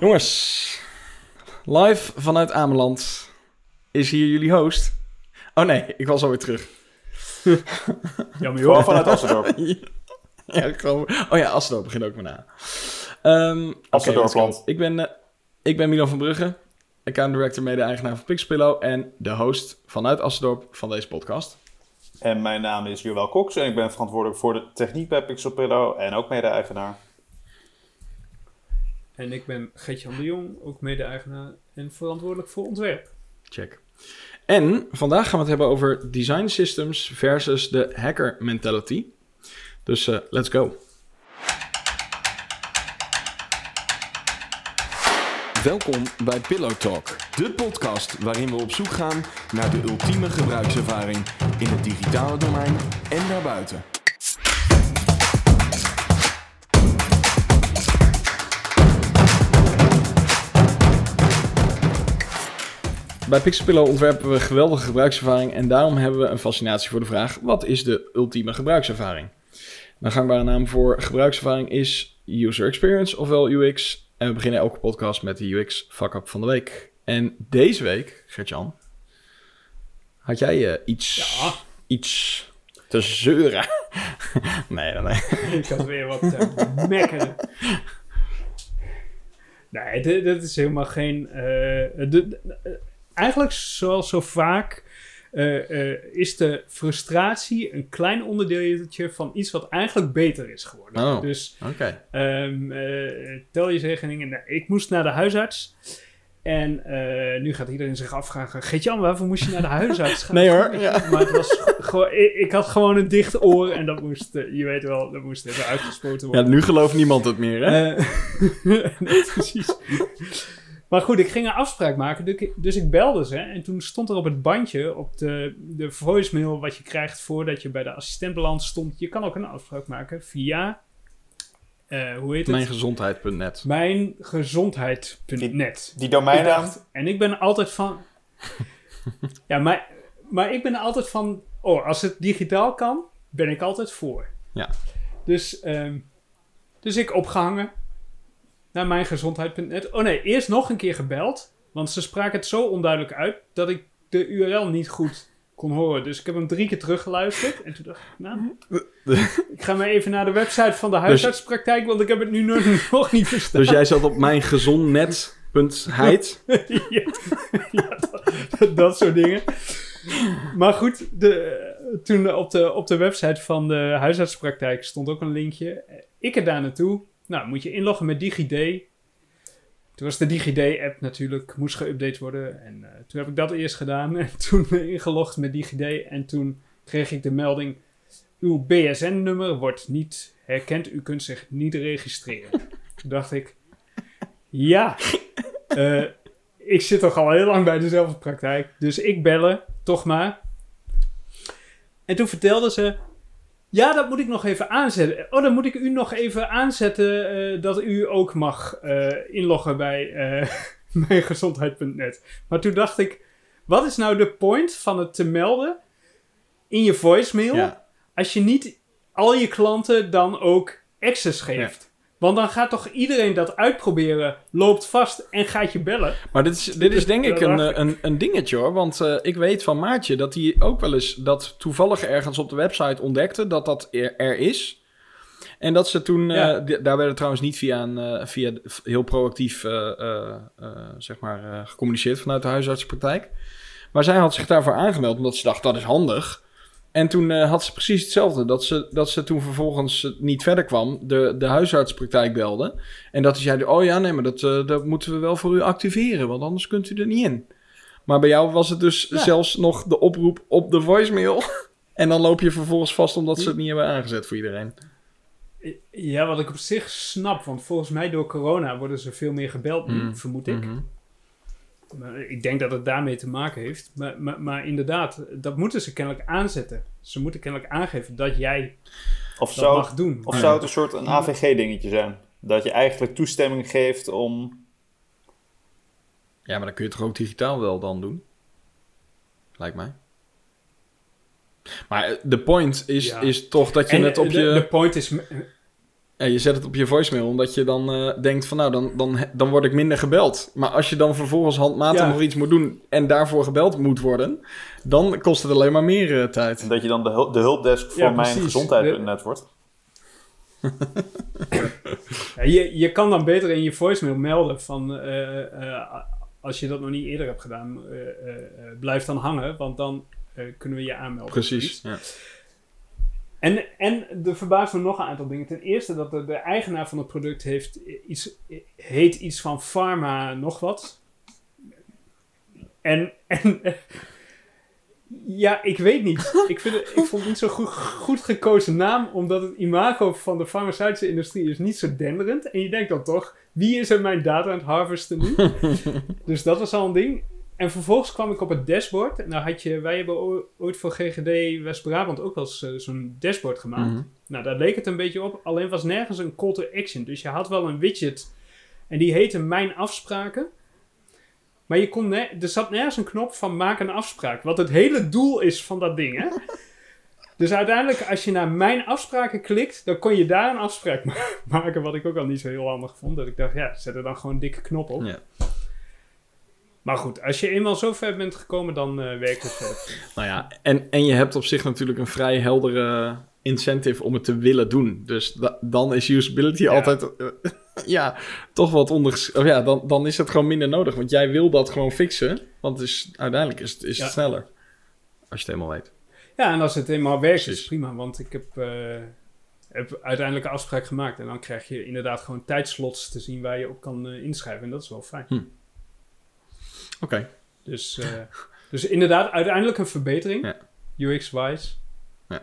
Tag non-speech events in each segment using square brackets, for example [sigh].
Jongens, live vanuit Ameland is hier jullie host. Oh nee, ik was alweer terug. [laughs] Jammer joh. vanuit Assendorp. [laughs] ja. Oh ja, Assendorp begint ook maar na. Go. ik, ben, eh, ik ben Milan van Brugge, account director, mede-eigenaar van Pixpillow en de host vanuit Assendorp van deze podcast. En mijn naam is Joël Cox en ik ben verantwoordelijk voor de techniek bij Pixelpillow en ook mede-eigenaar. En ik ben Geert-Jan de Jong, ook mede-eigenaar en verantwoordelijk voor ontwerp. Check. En vandaag gaan we het hebben over design systems versus de hacker mentality. Dus eh, let's go. Welkom bij Pillow Talk, de podcast waarin we op zoek gaan naar de ultieme gebruikservaring in het digitale domein en daarbuiten. Bij Pixelpillow ontwerpen we geweldige gebruikservaring en daarom hebben we een fascinatie voor de vraag: wat is de ultieme gebruikservaring? Een gangbare naam voor gebruikservaring is user experience, ofwel UX. En we beginnen elke podcast met de UX fuck-up van de week. En deze week, Gertjan, had jij eh, iets, Ja. iets te zeuren? [laughs] nee, nee, nee. ik had weer wat te mekkeren. Nee, dit, dit is helemaal geen... eh, de- de- eh, eigenlijk, zoals zo vaak, eh, eh, is de frustratie een klein onderdeeltje van iets wat eigenlijk beter is geworden. Oh. Dus. Ehm, eh, tel je rekeningen. Nou, ik moest naar de huisarts. En nu gaat iedereen zich afvragen: Geet-Jan, waarvoor moest je naar de huisarts [laughs] gaan? Nee hoor, ja. Maar het was gewoon, ik, ik had gewoon een dicht oor en dat moest, je weet wel, dat moest even uitgespoten Ja, worden. nu gelooft niemand het meer, hè? [laughs] Nee, precies. Maar goed, ik ging een afspraak maken, dus ik, dus ik belde ze. En toen stond er op het bandje, op de, de voicemail wat je krijgt voordat je bij de assistent belandt, stond... Je kan ook een afspraak maken via, eh, hoe heet het? Mijngezondheid.net. Mijngezondheid.net. Die Ik domeinnaam, dacht, en ik ben altijd van... [laughs] ja, maar, maar ik ben altijd van... Oh, als het digitaal kan, ben ik altijd voor. Ja. Dus, ehm, dus ik opgehangen naar mijngezondheid.net. Oh nee, eerst nog een keer gebeld. Want ze spraken het zo onduidelijk uit dat ik de URL niet goed kon horen. Dus ik heb hem drie keer teruggeluisterd. En toen dacht ik, nou, ik ga maar even naar de website van de huisartspraktijk, want ik heb het nu nog, [laughs] nog niet verstaan. Dus jij zat op mijngezondnet.heid. [laughs] ja, ja, dat, dat soort dingen. Maar goed, de, toen op de, op de website van de huisartspraktijk stond ook een linkje. Ik er daar naartoe. Nou, moet je inloggen met DigiD. Toen was de DigiD-app natuurlijk, moest geüpdate worden. En eh, toen heb ik dat eerst gedaan. [laughs] En toen ingelogd met DigiD. En toen kreeg ik de melding... Uw BSN-nummer wordt niet herkend. U kunt zich niet registreren. [laughs] Toen dacht ik... Ja, eh, ik zit toch al heel lang bij dezelfde praktijk. Dus ik bellen, toch maar. En toen vertelde ze... Ja, dat moet ik nog even aanzetten. Oh, dan moet ik u nog even aanzetten eh, dat u ook mag eh, inloggen bij eh [laughs] mijngezondheid.net. Maar toen dacht ik, wat is nou de point van het te melden in je voicemail Ja. als je niet al je klanten dan ook access geeft? Want dan gaat toch iedereen dat uitproberen, loopt vast en gaat je bellen. Maar dit is, dit is denk ik een, eh, een, een dingetje hoor. Want eh, ik weet van Maartje dat hij ook wel eens dat toevallig ergens op de website ontdekte dat dat er, er is. En dat ze toen, eh, Ja. daar werden trouwens niet via, een, via heel proactief zeg maar, gecommuniceerd vanuit de huisartsenpraktijk. Maar zij had zich daarvoor aangemeld omdat ze dacht dat is handig. En toen eh, had ze precies hetzelfde. Dat ze, dat ze toen vervolgens eh, niet verder kwam, de, de huisartspraktijk belde. En dat hij zei, oh ja, nee, maar dat, eh, dat moeten we wel voor u activeren, want anders kunt u er niet in. Maar bij jou was het dus Ja. zelfs nog de oproep op de voicemail. [laughs] en dan loop je vervolgens vast omdat ze het niet hebben aangezet voor iedereen. Ja, wat ik op zich snap, want volgens mij door corona worden ze veel meer gebeld nu, Mm. vermoed ik. Mhm. Maar ik denk dat het daarmee te maken heeft. Maar, maar, maar inderdaad, dat moeten ze kennelijk aanzetten. Ze moeten kennelijk aangeven dat jij of dat zou, mag doen. of zou het een soort een AVG-dingetje zijn? Dat je eigenlijk toestemming geeft om... Ja, maar dan kun je het toch ook digitaal wel dan doen? Lijkt mij. Maar eh, de point is, Ja. is toch dat je En het op de, je... de point is... Ja, je zet het op je voicemail omdat je dan eh, denkt van nou, dan, dan, dan word ik minder gebeld. Maar als je dan vervolgens handmatig Ja. nog iets moet doen en daarvoor gebeld moet worden, dan kost het alleen maar meer eh, tijd. Dat je dan de, de hulpdesk voor Ja, mijn precies. gezondheid De- net wordt. Ja, je, je kan dan beter in je voicemail melden van eh, eh, als je dat nog niet eerder hebt gedaan, eh, eh, eh, blijf dan hangen, want dan eh, kunnen we je aanmelden. Precies. Ja. En, en er verbaast me nog een aantal dingen. Ten eerste dat de, de eigenaar van het product heeft iets, heet iets van pharma nog wat. En, en ja, ik weet niet. Ik, vind het, ik vond het niet zo'n goed, goed gekozen naam, omdat het imago van de farmaceutische industrie is niet zo denderend. En je denkt dan toch, wie is er mijn data aan het harvesten nu? [laughs] dus dat was al een ding. En vervolgens kwam ik op het dashboard. Nou had je, wij hebben ooit voor GGD West-Brabant ook wel eens eh, zo'n dashboard gemaakt. Mhm. Nou, daar leek het een beetje op. Alleen was nergens een call to action. Dus je had wel een widget. En die heette Mijn Afspraken. Maar je kon er zat nergens een knop van maak een afspraak. Wat het hele doel is van dat ding, hè? [laughs] Dus uiteindelijk, als je naar Mijn Afspraken klikt, dan kon je daar een afspraak [laughs] ma- maken. Wat ik ook al niet zo heel handig vond. Dat ik dacht, ja, zet er dan gewoon een dikke knop op. Ja. Maar goed, als je eenmaal zo ver bent gekomen, dan eh, werkt het verder. Nou ja, en, en je hebt op zich natuurlijk een vrij heldere incentive om het te willen doen. Dus da- dan is usability Ja. altijd, eh, [laughs] ja, toch wat onder... Of ja, dan, dan is het gewoon minder nodig. Want jij wil dat gewoon fixen. Want het is, uiteindelijk is het, is het sneller. Als je het helemaal weet. Ja, en als het eenmaal werkt, is Precies. prima. Want ik heb, heb uiteindelijk een afspraak gemaakt. En dan krijg je inderdaad gewoon tijdslots te zien waar je op kan inschrijven. En dat is wel fijn. Oké. Dus, eh, dus inderdaad, uiteindelijk een verbetering. Ja. UX-wise. Ja.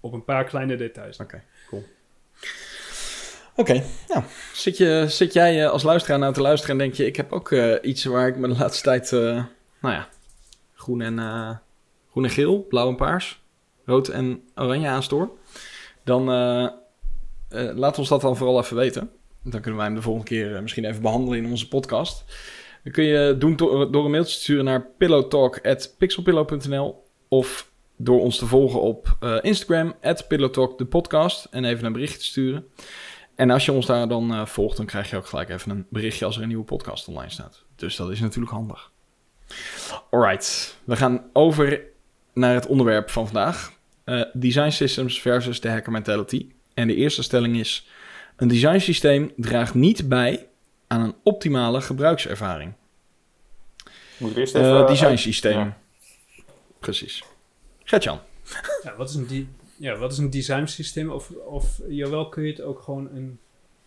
Op een paar kleine details. Oké, cool. Oké, nou, zit, je, zit jij eh, als luisteraar nou te luisteren en denk je... ik heb ook eh, iets waar ik me de laatste tijd, nou ja, groen en, groen en geel, blauw en paars, rood en oranje aanstoor... dan laat ons dat dan vooral even weten. Dan kunnen wij hem de volgende keer misschien even behandelen in onze podcast. Dan kun je doen door, een mailtje te sturen naar pillowtalk.pixelpillow.nl of door ons te volgen op eh, Instagram, pillowtalk de podcast, en even een bericht te sturen. En als je ons daar dan eh, volgt, dan krijg je ook gelijk even een berichtje als er een nieuwe podcast online staat. Dus dat is natuurlijk handig. Alright, we gaan over naar het onderwerp van vandaag. Eh, design systems versus de hacker mentality. En de eerste stelling is, een design systeem draagt niet bij aan een optimale gebruikservaring. Moet ik eerst even... Eh uit- design systeem. ja. Precies. Gertjan. Ja, wat is een, di- ja, wat is een design systeem? Of, of jawel, kun je het ook gewoon een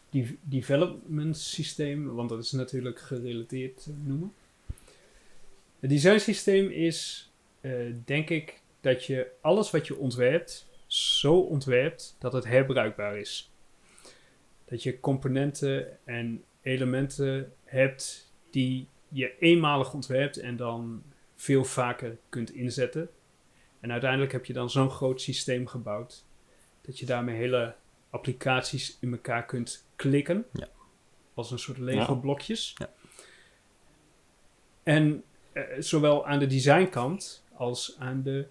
de- development systeem, want dat is natuurlijk gerelateerd eh, noemen. Het design systeem is, eh, denk ik, dat je alles wat je ontwerpt, zo ontwerpt dat het herbruikbaar is. Dat je componenten en elementen hebt die je eenmalig ontwerpt en dan veel vaker kunt inzetten. En uiteindelijk heb je dan zo'n groot systeem gebouwd dat je daarmee hele applicaties in elkaar kunt klikken. Ja. Als een soort Lego Ja. En eh, zowel aan de designkant als aan de,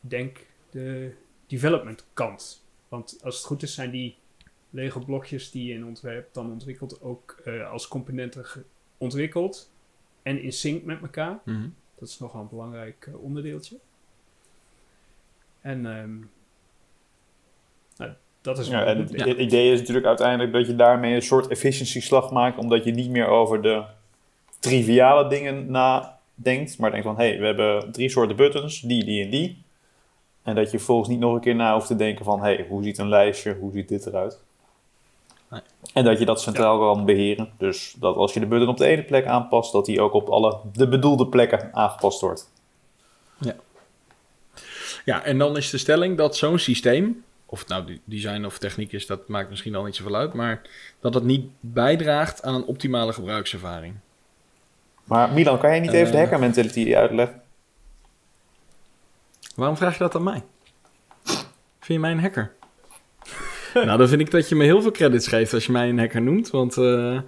denk, de development kant. Want als het goed is zijn die Lego blokjes die je in ontwerp dan ontwikkelt ook eh, als componenten ontwikkeld en in sync met elkaar. Mhm. Dat is nogal een belangrijk eh, onderdeeltje. En ehm, nou, dat is Ja, wel en goed. het, Ja. het idee is natuurlijk uiteindelijk dat je daarmee een soort efficiëntieslag maakt, omdat je niet meer over de triviale dingen nadenkt, maar denkt van, hé, hey, we hebben drie soorten buttons, die, die en die. En dat je volgens niet nog een keer na hoeft te denken van, hé, hey, hoe ziet een lijstje, hoe ziet dit eruit? Nee. En dat je dat centraal kan beheren. Dus dat als je de button op de ene plek aanpast, dat die ook op alle de bedoelde plekken aangepast wordt. Ja, en dan is de stelling dat zo'n systeem, of het nou de- design of techniek is, dat maakt misschien al niet zoveel uit, maar dat het niet bijdraagt aan een optimale gebruikservaring. Maar Milan, kan jij niet even de Eh. hacker mentality uitleggen? Waarom vraag je dat aan mij? Vind je mij een hacker? Nou, dan vind ik dat je me heel veel credits geeft als je mij een hacker noemt. Want, eh, nou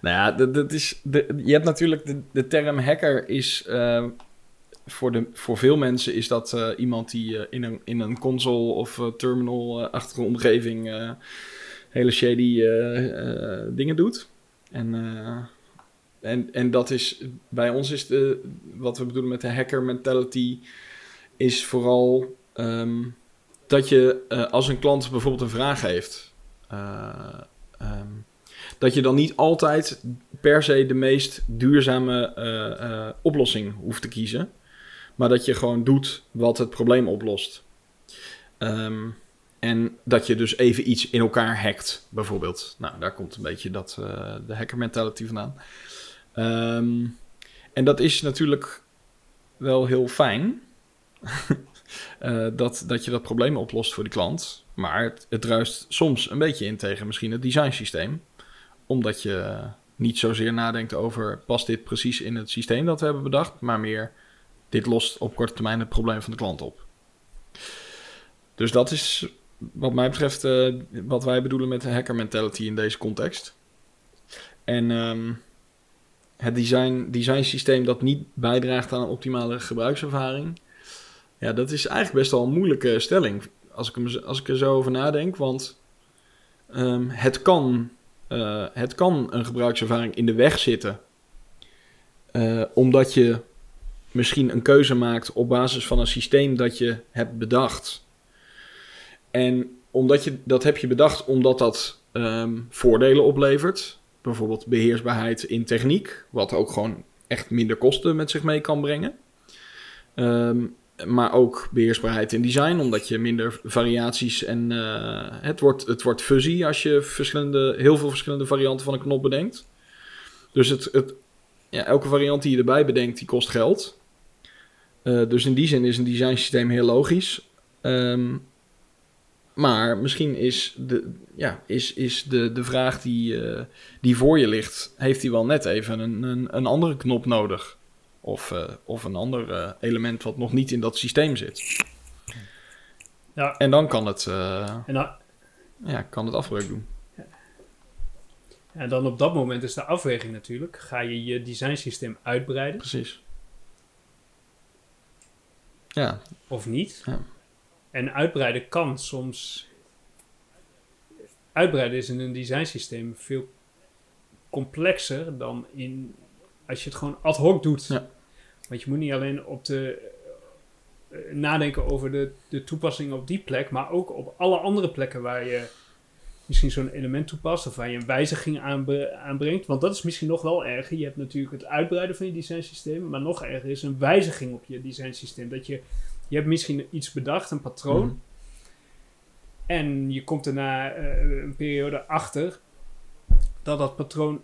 ja, dat, dat is je hebt natuurlijk de, de term hacker is... eh, voor, de, voor veel mensen is dat eh, iemand die in, een, in een console of terminal-achtige omgeving... hele shady dingen doet. En, en, en dat is, bij ons is de, wat we bedoelen met de hacker mentality, is vooral ehm, dat je eh, als een klant bijvoorbeeld een vraag heeft, eh, ehm, dat je dan niet altijd per se de meest duurzame eh, oplossing hoeft te kiezen, maar dat je gewoon doet wat het probleem oplost. Ehm, en dat je dus even iets in elkaar hackt, bijvoorbeeld. Nou, daar komt een beetje dat, de hacker mentality vandaan. Ehm, en dat is natuurlijk wel heel fijn. [laughs] eh, dat, dat je dat probleem oplost voor die klant. Maar het, het druist soms een beetje in tegen misschien het designsysteem. Omdat je niet zozeer nadenkt over... past dit precies in het systeem dat we hebben bedacht? Maar meer, dit lost op korte termijn het probleem van de klant op. Dus dat is wat mij betreft eh, wat wij bedoelen met de hacker mentality in deze context. En ehm, het design, design systeem dat niet bijdraagt aan een optimale gebruikservaring. Ja, dat is eigenlijk best wel een moeilijke stelling. Als ik, hem, als ik er zo over nadenk. Want ehm, het, kan, eh, het kan een gebruikservaring in de weg zitten. Eh, omdat je misschien een keuze maakt op basis van een systeem dat je hebt bedacht. En omdat je, dat heb je bedacht omdat dat ehm, voordelen oplevert. Bijvoorbeeld beheersbaarheid in techniek, wat ook gewoon echt minder kosten met zich mee kan brengen. Ehm, maar ook beheersbaarheid in design, omdat je minder variaties en eh, het, wordt, het wordt fuzzy als je verschillende, heel veel verschillende varianten van een knop bedenkt. Dus het, het, ja, elke variant die je erbij bedenkt, die kost geld. Eh, dus in die zin is een design systeem heel logisch. Ehm, maar misschien is de, ja, is, is de, de vraag die, eh, die voor je ligt, heeft hij wel net even een, een, een andere knop nodig? Of, eh, of een ander eh, element wat nog niet in dat systeem zit. Ja. En dan kan het, eh, En dan, ja, kan het afbreuk doen. en dan op dat moment is de afweging natuurlijk. Ga je je designsysteem uitbreiden Precies. Ja, of niet? Ja. En uitbreiden kan soms... Uitbreiden is in een designsysteem veel complexer dan in... Als je het gewoon ad hoc doet. Ja. Want je moet niet alleen op de... eh, nadenken over de, de toepassing op die plek, maar ook op alle andere plekken waar je misschien zo'n element toepast of waar je een wijziging aanbre- aanbrengt. Want dat is misschien nog wel erger. Je hebt natuurlijk het uitbreiden van je designsysteem, maar nog erger is een wijziging op je designsysteem. Dat je, je hebt misschien iets bedacht, een patroon, Mhm. en je komt er na eh, een periode achter dat dat patroon,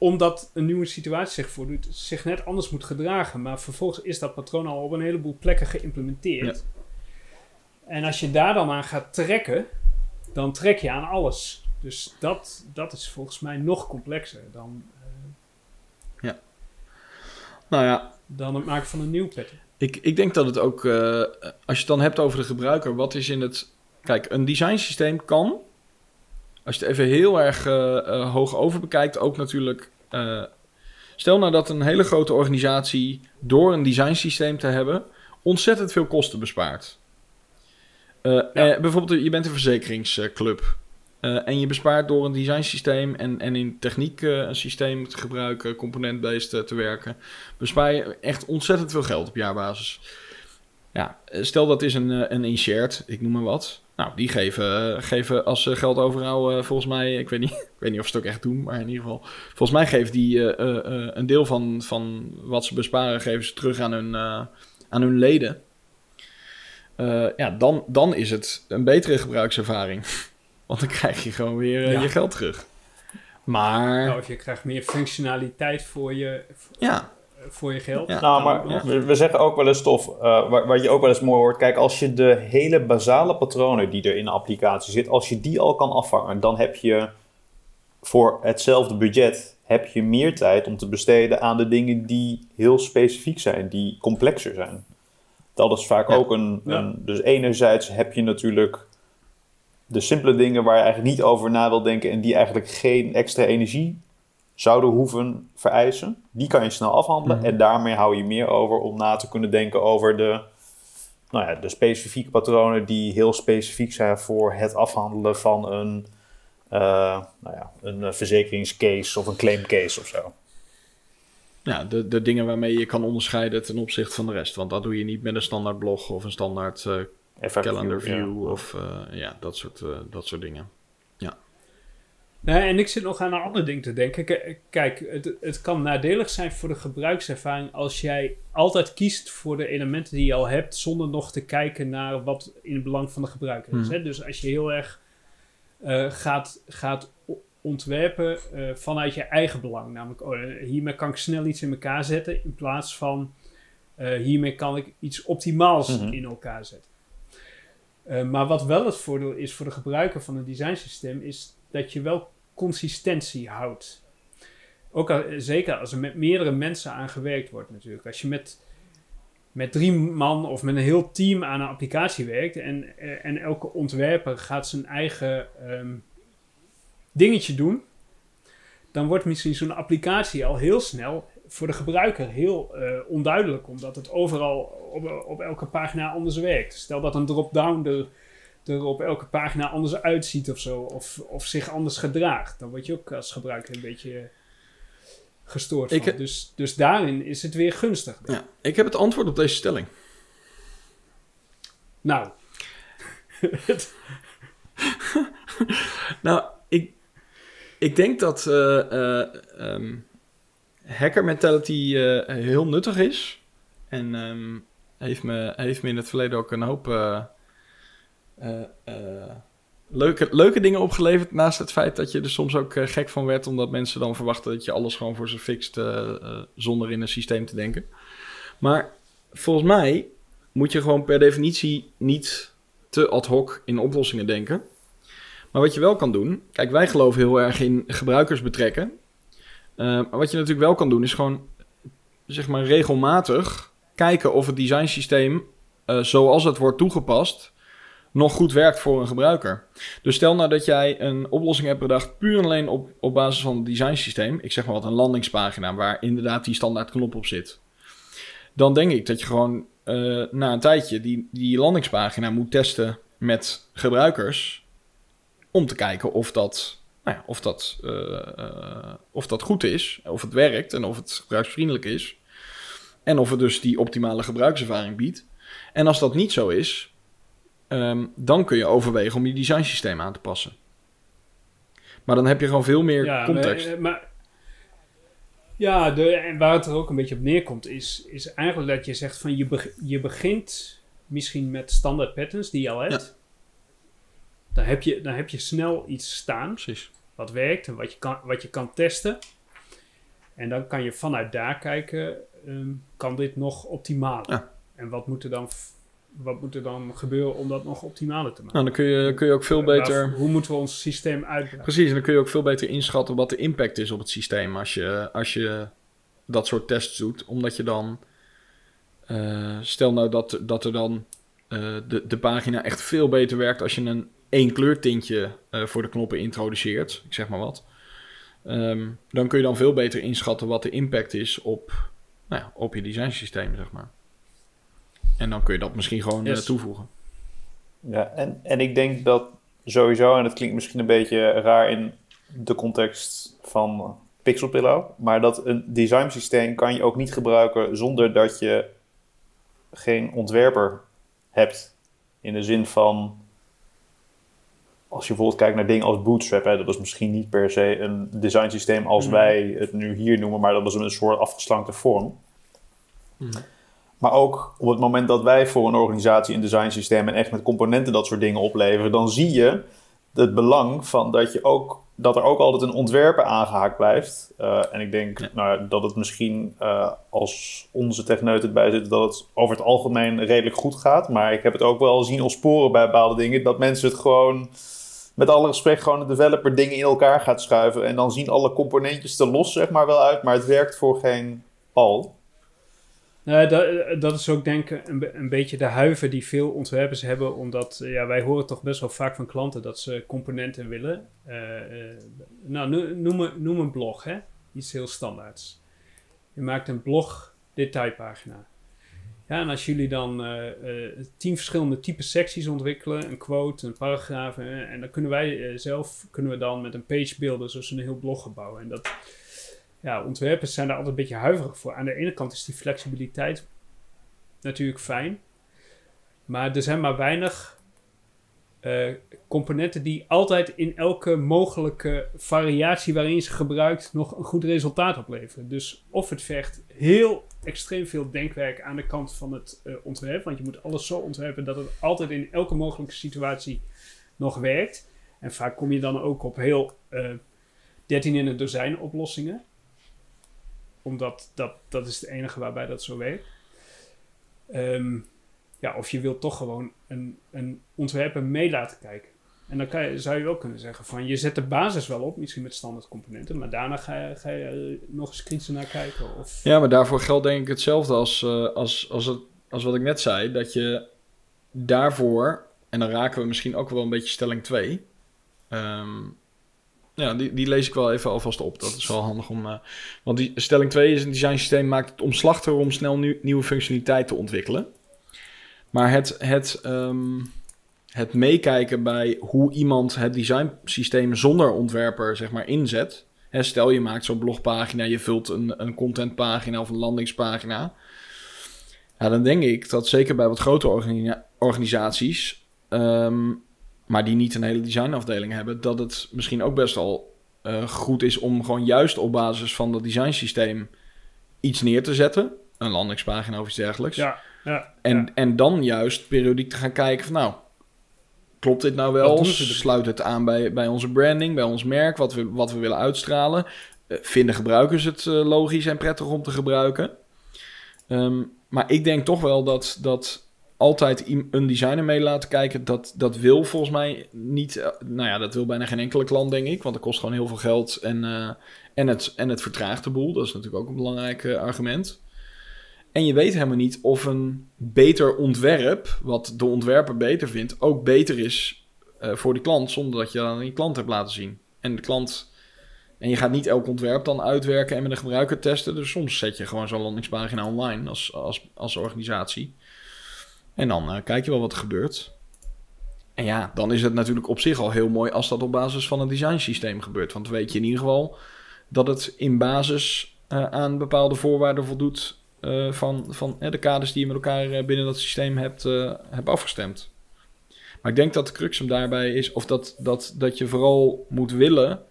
omdat een nieuwe situatie zich voordoet, zich net anders moet gedragen. Maar vervolgens is dat patroon al op een heleboel plekken geïmplementeerd. En als je daar dan aan gaat trekken, dan trek je aan alles. Dus dat, dat is volgens mij nog complexer dan, eh, Nou ja, dan het maken van een nieuw pattern. Ik, ik denk dat het ook, eh, als je het dan hebt over de gebruiker, wat is in het. Kijk, een design systeem kan, als je het even heel erg eh, eh, hoog over bekijkt, ook natuurlijk. eh, stel nou dat een hele grote organisatie door een design systeem te hebben, ontzettend veel kosten bespaart. Bijvoorbeeld, je bent een verzekeringsclub. en je bespaart door een design systeem en, en in techniek een systeem te gebruiken, component-based te werken bespaar je echt ontzettend veel geld op jaarbasis. Ja, stel dat is een, een inshared, ik noem maar wat. Nou, die geven, eh, geven als ze geld overhouden, volgens mij, ik weet, niet, [laughs] ik weet niet of ze het ook echt doen, maar in ieder geval, volgens mij geven die eh, eh, eh, een deel van, van wat ze besparen, geven ze terug aan hun, eh, aan hun leden. Eh, ja, dan, dan is het een betere gebruikservaring. [laughs] Want dan krijg je gewoon weer eh, Ja. je geld terug. Maar, Nou, of je krijgt meer functionaliteit voor je, ja, voor je geld. Ja. Nou, maar we, we zeggen ook wel eens tof, eh, waar, waar je ook wel eens mooi hoort. Kijk, als je de hele basale patronen die er in de applicatie zit, als je die al kan afvangen, dan heb je voor hetzelfde budget heb je meer tijd om te besteden aan de dingen die heel specifiek zijn, die complexer zijn. Dat is vaak Ja. ook een, Ja. een. Dus enerzijds heb je natuurlijk de simpele dingen waar je eigenlijk niet over na wil denken en die eigenlijk geen extra energie zouden hoeven vereisen. Die kan je snel afhandelen Mhm. en daarmee hou je meer over om na te kunnen denken over de, nou ja, de specifieke patronen die heel specifiek zijn voor het afhandelen van een eh, nou ja, een eh, verzekeringscase of een claimcase of zo. Ja, de, de dingen waarmee je kan onderscheiden ten opzichte van de rest. Want dat doe je niet met een standaard blog of een standaard FAQ, calendar ja. view of ja, dat soort, dat soort dingen. Nee, en ik zit nog aan een ander ding te denken. K- Kijk, het, het kan nadelig zijn voor de gebruikservaring als jij altijd kiest voor de elementen die je al hebt, zonder nog te kijken naar wat in het belang van de gebruiker is. Hmm. Hè? Dus als je heel erg eh, gaat, gaat ontwerpen eh, vanuit je eigen belang, namelijk oh, eh, hiermee kan ik snel iets in elkaar zetten, in plaats van hiermee kan ik iets optimaals Mhm. in elkaar zetten. Maar wat wel het voordeel is voor de gebruiker van een designsysteem, is dat je wel consistentie houdt. Ook al, zeker als er met meerdere mensen aan gewerkt wordt natuurlijk. Als je met, met drie man of met een heel team aan een applicatie werkt en, eh, en elke ontwerper gaat zijn eigen ehm, dingetje doen, dan wordt misschien zo'n applicatie al heel snel voor de gebruiker heel eh, onduidelijk, omdat het overal op, op elke pagina anders werkt. Stel dat een drop-down er, er op elke pagina anders uitziet of zo, of, of zich anders gedraagt, dan word je ook als gebruiker een beetje gestoord Ik- van. Dus, dus daarin is het weer gunstig. Ja, ik heb het antwoord op deze stelling. Nou, [laughs] Nou, ik, ik denk dat eh, eh, ehm, hacker mentality eh, heel nuttig is. En ehm, heeft, me, heeft me in het verleden ook een hoop leuke, leuke dingen opgeleverd. Naast het feit dat je er soms ook eh, gek van werd, omdat mensen dan verwachten dat je alles gewoon voor ze fixt eh, eh, zonder in een systeem te denken. Maar volgens mij moet je gewoon per definitie niet te ad hoc in oplossingen denken. Maar wat je wel kan doen, kijk, wij geloven heel erg in gebruikers betrekken. Eh, maar wat je natuurlijk wel kan doen, is gewoon, zeg maar, regelmatig kijken of het designsysteem, eh, zoals het wordt toegepast, nog goed werkt voor een gebruiker. Dus stel nou dat jij een oplossing hebt bedacht, puur en alleen op, op basis van het designsysteem. Ik zeg maar wat, een landingspagina, waar inderdaad die standaard knop op zit. Dan denk ik dat je gewoon eh, na een tijdje die, die landingspagina moet testen met gebruikers om te kijken of dat, nou ja, of, dat, eh, eh, of dat goed is, of het werkt en of het gebruiksvriendelijk is. En of het dus die optimale gebruikservaring biedt. En als dat niet zo is, ehm, dan kun je overwegen om je designsysteem aan te passen. Maar dan heb je gewoon veel meer ja, context. Maar, maar- ja, de, en waar het er ook een beetje op neerkomt, is, is eigenlijk dat je zegt van je, je begint misschien met standaard patterns die je al hebt. Dan, heb je, dan heb je snel iets staan Precies. wat werkt en wat je kan, wat je kan testen. En dan kan je vanuit daar kijken, ehm, kan dit nog optimaal? Ja. En wat moet, er dan, wat moet er dan gebeuren om dat nog optimaler te maken? Nou, dan kun je, kun je ook veel Waar- beter... hoe moeten we ons systeem uitbreiden? Precies, en dan kun je ook veel beter inschatten wat de impact is op het systeem als je, als je dat soort tests doet. Omdat je dan, eh, stel nou dat, dat er dan eh, de, de pagina echt veel beter werkt als je een één kleurtintje eh, voor de knoppen introduceert, ik zeg maar wat. Ehm, dan kun je dan veel beter inschatten wat de impact is op, nou ja, op je designsysteem, zeg maar. En dan kun je dat misschien gewoon eh, Yes. toevoegen. Ja, en, en ik denk dat sowieso, en dat klinkt misschien een beetje raar in de context van Pixel Pillow, maar dat een design systeem kan je ook niet gebruiken zonder dat je geen ontwerper hebt. In de zin van, als je bijvoorbeeld kijkt naar dingen als Bootstrap, hè, dat is misschien niet per se een design systeem als Mhm. wij het nu hier noemen, maar dat was een soort afgeslankte vorm. Mhm. Maar ook op het moment dat wij voor een organisatie een design systeem en echt met componenten dat soort dingen opleveren, dan zie je het belang van dat, je ook, dat er ook altijd een ontwerper aangehaakt blijft. Eh, en ik denk Ja. nou, dat het misschien eh, als onze techneut het bij zit, dat het over het algemeen redelijk goed gaat. Maar ik heb het ook wel zien ontsporen bij bepaalde dingen, dat mensen het gewoon met alle respect gewoon de developer dingen in elkaar gaat schuiven. En dan zien alle componentjes er los zeg maar wel uit, maar het werkt voor geen pal. Nou, dat, dat is ook denk ik een, een beetje de huiver die veel ontwerpers hebben, omdat eh, ja, wij horen toch best wel vaak van klanten dat ze componenten willen. Eh, eh, nou, no- noem, een- blog, hè? iets heel standaards. Je maakt een blog detailpagina. Ja, en als jullie dan tien verschillende type secties ontwikkelen, een quote, een paragraaf, en dan kunnen wij zelf kunnen we dan met een page builden, zoals een heel blog gaan bouwen. En dat, ja, ontwerpers zijn daar altijd een beetje huiverig voor. Aan de ene kant is die flexibiliteit natuurlijk fijn, maar er zijn maar weinig eh, componenten die altijd in elke mogelijke variatie waarin ze gebruikt nog een goed resultaat opleveren. Dus of het vergt heel extreem veel denkwerk aan de kant van het eh, ontwerp, want je moet alles zo ontwerpen dat het altijd in elke mogelijke situatie nog werkt. En vaak kom je dan ook op heel eh 13 in een dozijn oplossingen. Omdat dat, dat is het enige waarbij dat zo werkt. Ehm, ja, of je wilt toch gewoon een, een ontwerper mee laten kijken. En dan kan je, zou je wel kunnen zeggen van je zet de basis wel op, misschien met standaard componenten, maar daarna ga je, ga je nog eens kritisch naar kijken. Of, Ja, maar daarvoor geldt denk ik hetzelfde als, eh, als, als, het, als wat ik net zei. Dat je daarvoor, en dan raken we misschien ook wel een beetje stelling 2. Ehm, ja, die, die lees ik wel even alvast op. Dat is wel handig om... eh, want die stelling 2 is een design systeem maakt het omslachtiger om snel nieuw- nieuwe functionaliteit te ontwikkelen. Maar het, het, ehm, het meekijken bij hoe iemand het designsysteem zonder ontwerper zeg maar inzet... Stel je maakt zo'n blogpagina, je vult een, een contentpagina of een landingspagina. Ja, dan denk ik dat zeker bij wat grotere organi- organisaties, ehm, maar die niet een hele designafdeling hebben, dat het misschien ook best wel eh, goed is om gewoon juist op basis van dat designsysteem iets neer te zetten. Een landingspagina of iets dergelijks. ja, ja, En, ja. en dan juist periodiek te gaan kijken van nou, klopt dit nou wel? Sluit het aan bij, bij onze branding, bij ons merk, wat we, wat we willen uitstralen? Eh, vinden gebruikers het eh, logisch en prettig om te gebruiken? Ehm, maar ik denk toch wel dat, dat altijd een designer mee laten kijken, dat, dat wil volgens mij niet, eh, nou ja, dat wil bijna geen enkele klant denk ik, want dat kost gewoon heel veel geld en, eh, en, het, en het vertraagt de boel. Dat is natuurlijk ook een belangrijk eh, argument. En je weet helemaal niet of een beter ontwerp, wat de ontwerper beter vindt, ook beter is voor de klant, zonder dat je dat aan die klant hebt laten zien. En de klant. En je gaat niet elk ontwerp dan uitwerken en met een gebruiker testen. Dus soms zet je gewoon zo'n landingspagina online als, als, als organisatie. En dan eh, kijk je wel wat er gebeurt. En ja, dan is het natuurlijk op zich al heel mooi als dat op basis van een designsysteem gebeurt. Want dan weet je in ieder geval dat het in basis eh, aan bepaalde voorwaarden voldoet eh, van, van de kaders die je met elkaar binnen dat systeem hebt, hebt afgestemd. Maar ik denk dat de crux hem daarbij is, of dat, dat, dat je vooral moet willen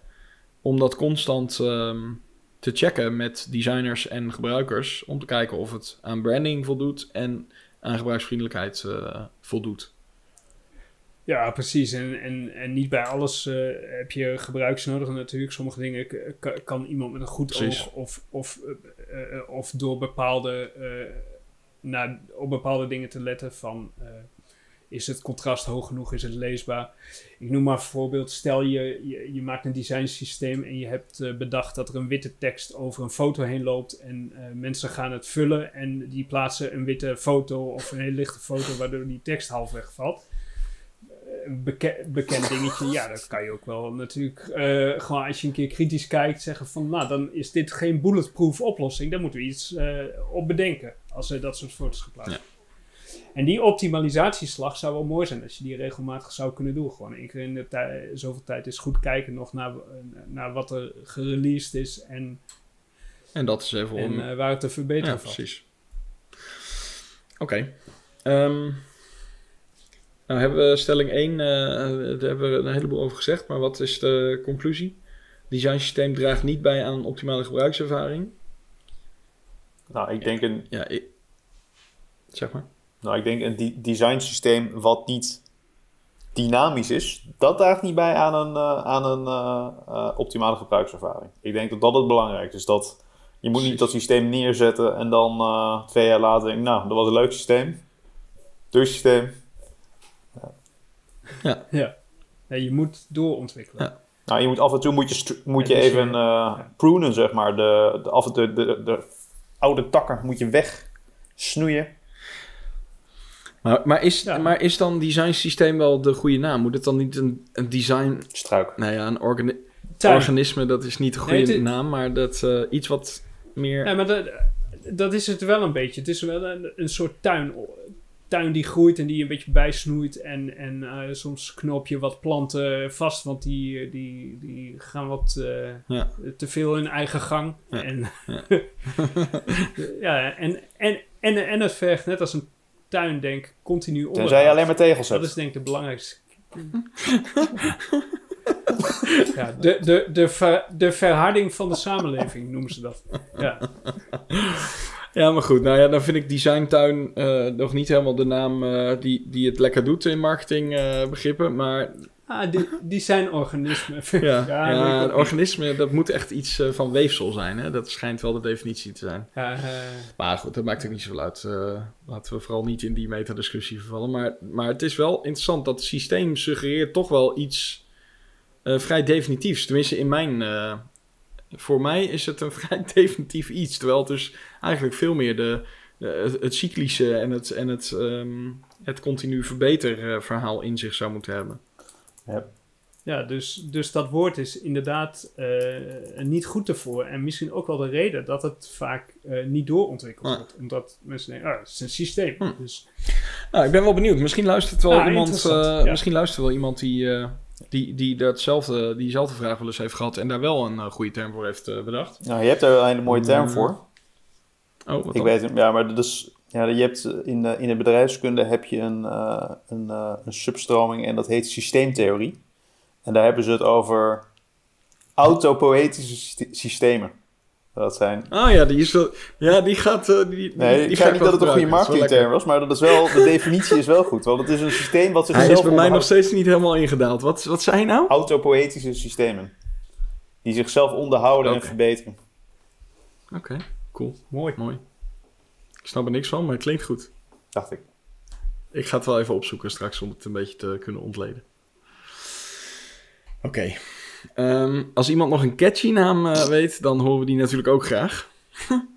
om dat constant ehm, te checken met designers en gebruikers. Om te kijken of het aan branding voldoet en aan gebruiksvriendelijkheid eh, voldoet. Ja, precies. En, en, en niet bij alles eh, heb je gebruikers nodig natuurlijk. Sommige dingen kan iemand met een goed Precies. oog of, of, eh, of door bepaalde, naar, op bepaalde dingen te letten van... eh, is het contrast hoog genoeg? Is het leesbaar? Ik noem maar een voorbeeld. Stel je, je, je maakt een designsysteem en je hebt eh, bedacht dat er een witte tekst over een foto heen loopt. En eh, mensen gaan het vullen en die plaatsen een witte foto of een hele lichte foto waardoor die tekst halfweg valt een beke- bekend dingetje. Ja, dat kan je ook wel natuurlijk eh, gewoon als je een keer kritisch kijkt zeggen van nou dan is dit geen bulletproof oplossing. Daar moeten we iets eh, op bedenken als er dat soort foto's geplaatst Ja. En die optimalisatieslag zou wel mooi zijn als je die regelmatig zou kunnen doen. Gewoon één keer in de tij- zoveel tijd is goed kijken nog naar, naar wat er gereleased is en, En dat is even om... en eh, waar het te verbeteren ja, valt. precies. Oké. Ehm, nou hebben we stelling 1, eh, daar hebben we een heleboel over gezegd, maar wat is de conclusie? Design systeem draagt niet bij aan een optimale gebruikservaring. Nou, ik denk een, Ja, ik, zeg maar. Nou, ik denk een design systeem wat niet dynamisch is, dat draagt niet bij aan een, eh, aan een eh, eh, optimale gebruikservaring. Ik denk dat dat het belangrijkste is. Dat je moet niet dat systeem neerzetten en dan eh, twee jaar later denken, nou, dat was een leuk systeem. Duur systeem. Ja. ja, je moet doorontwikkelen. Ja. Nou, je moet af en toe moet je, moet je dus, even ja. prunen, zeg maar. De, de, af en toe de, de, de oude takken moet je wegsnoeien. Maar, maar, is, Ja. maar is dan design systeem wel de goede naam? Moet het dan niet een, een design... Struik. Nou ja, een organi- Tuin. organisme, dat is niet de goede Nee, naam, maar dat eh, iets wat meer... Ja, maar dat, dat is het wel een beetje. Het is wel een, een soort tuin. Tuin die groeit en die je een beetje bijsnoeit. En, en eh, soms knoop je wat planten vast, want die, die, die gaan wat eh, Ja. te veel in eigen gang. Ja. En, Ja. [laughs] ja, en, en, en, en het vergt net als een tuin, denk ik, continu onderhoud. Tenzij je alleen maar tegels Dat hebt. is denk ik de belangrijkste. [laughs] ja, de, de, de, ver- de verharding van de samenleving noemen ze dat. Ja. Ja, maar goed. Nou ja, dan vind ik designtuin eh, nog niet helemaal de naam eh, die, die het lekker doet in marketingbegrippen. maar Ah, die, die zijn organismen. [laughs] ja, Ja, ja, weet ik ook een niet. organisme, dat moet echt iets eh, van weefsel zijn. Hè? Dat schijnt wel de definitie te zijn. Ja, eh, Maar goed, dat maakt ook niet zoveel uit. Eh, laten we vooral niet in die metadiscussie vervallen. Maar, maar het is wel interessant dat het systeem suggereert toch wel iets eh, vrij definitiefs. Tenminste, in mijn... voor mij is het een vrij [laughs] definitief iets. Terwijl het dus eigenlijk veel meer de, de- het, het cyclische en het, en het, ehm, het continu verbeter eh, verhaal in zich zou moeten hebben. ja dus, dus dat woord is inderdaad eh, niet goed ervoor. En misschien ook wel de reden dat het vaak eh, niet doorontwikkeld Ah. wordt. Omdat mensen denken, ah, het is een systeem. Hm. Dus, Nou, ik ben wel benieuwd. Misschien luistert wel Ah, iemand, eh, ja. misschien luistert wel iemand die, eh, die, die datzelfde, diezelfde vraag wel eens heeft gehad en daar wel een eh, goede term voor heeft eh, bedacht. Nou, je hebt er een hele mooie term Mm. voor. Oh, wat Ik dan? weet het, ja, maar dat is, ja, je hebt eh, in de, in de bedrijfskunde heb je een, een, een substroming en dat heet systeemtheorie. En daar hebben ze het over autopoëtische syste- systemen. Dat zijn, Oh ja, die is wel, ja, die gaat, eh, die, nee, die ik zei niet dat het een goede marketingterm was, maar dat is wel, de definitie is wel goed. Want het is een systeem wat zichzelf Hij is bij mij nog steeds niet helemaal ingedaald. Wat, wat zei je nou? Autopoëtische systemen. Die zichzelf onderhouden en verbeteren. Oké, cool, mooi. mooi. Ik snap er niks van, maar het klinkt goed. Dacht ik. Ik ga het wel even opzoeken straks om het een beetje te kunnen ontleden. Oké. Ehm, als iemand nog een catchy naam eh, weet, dan horen we die natuurlijk ook graag. [laughs]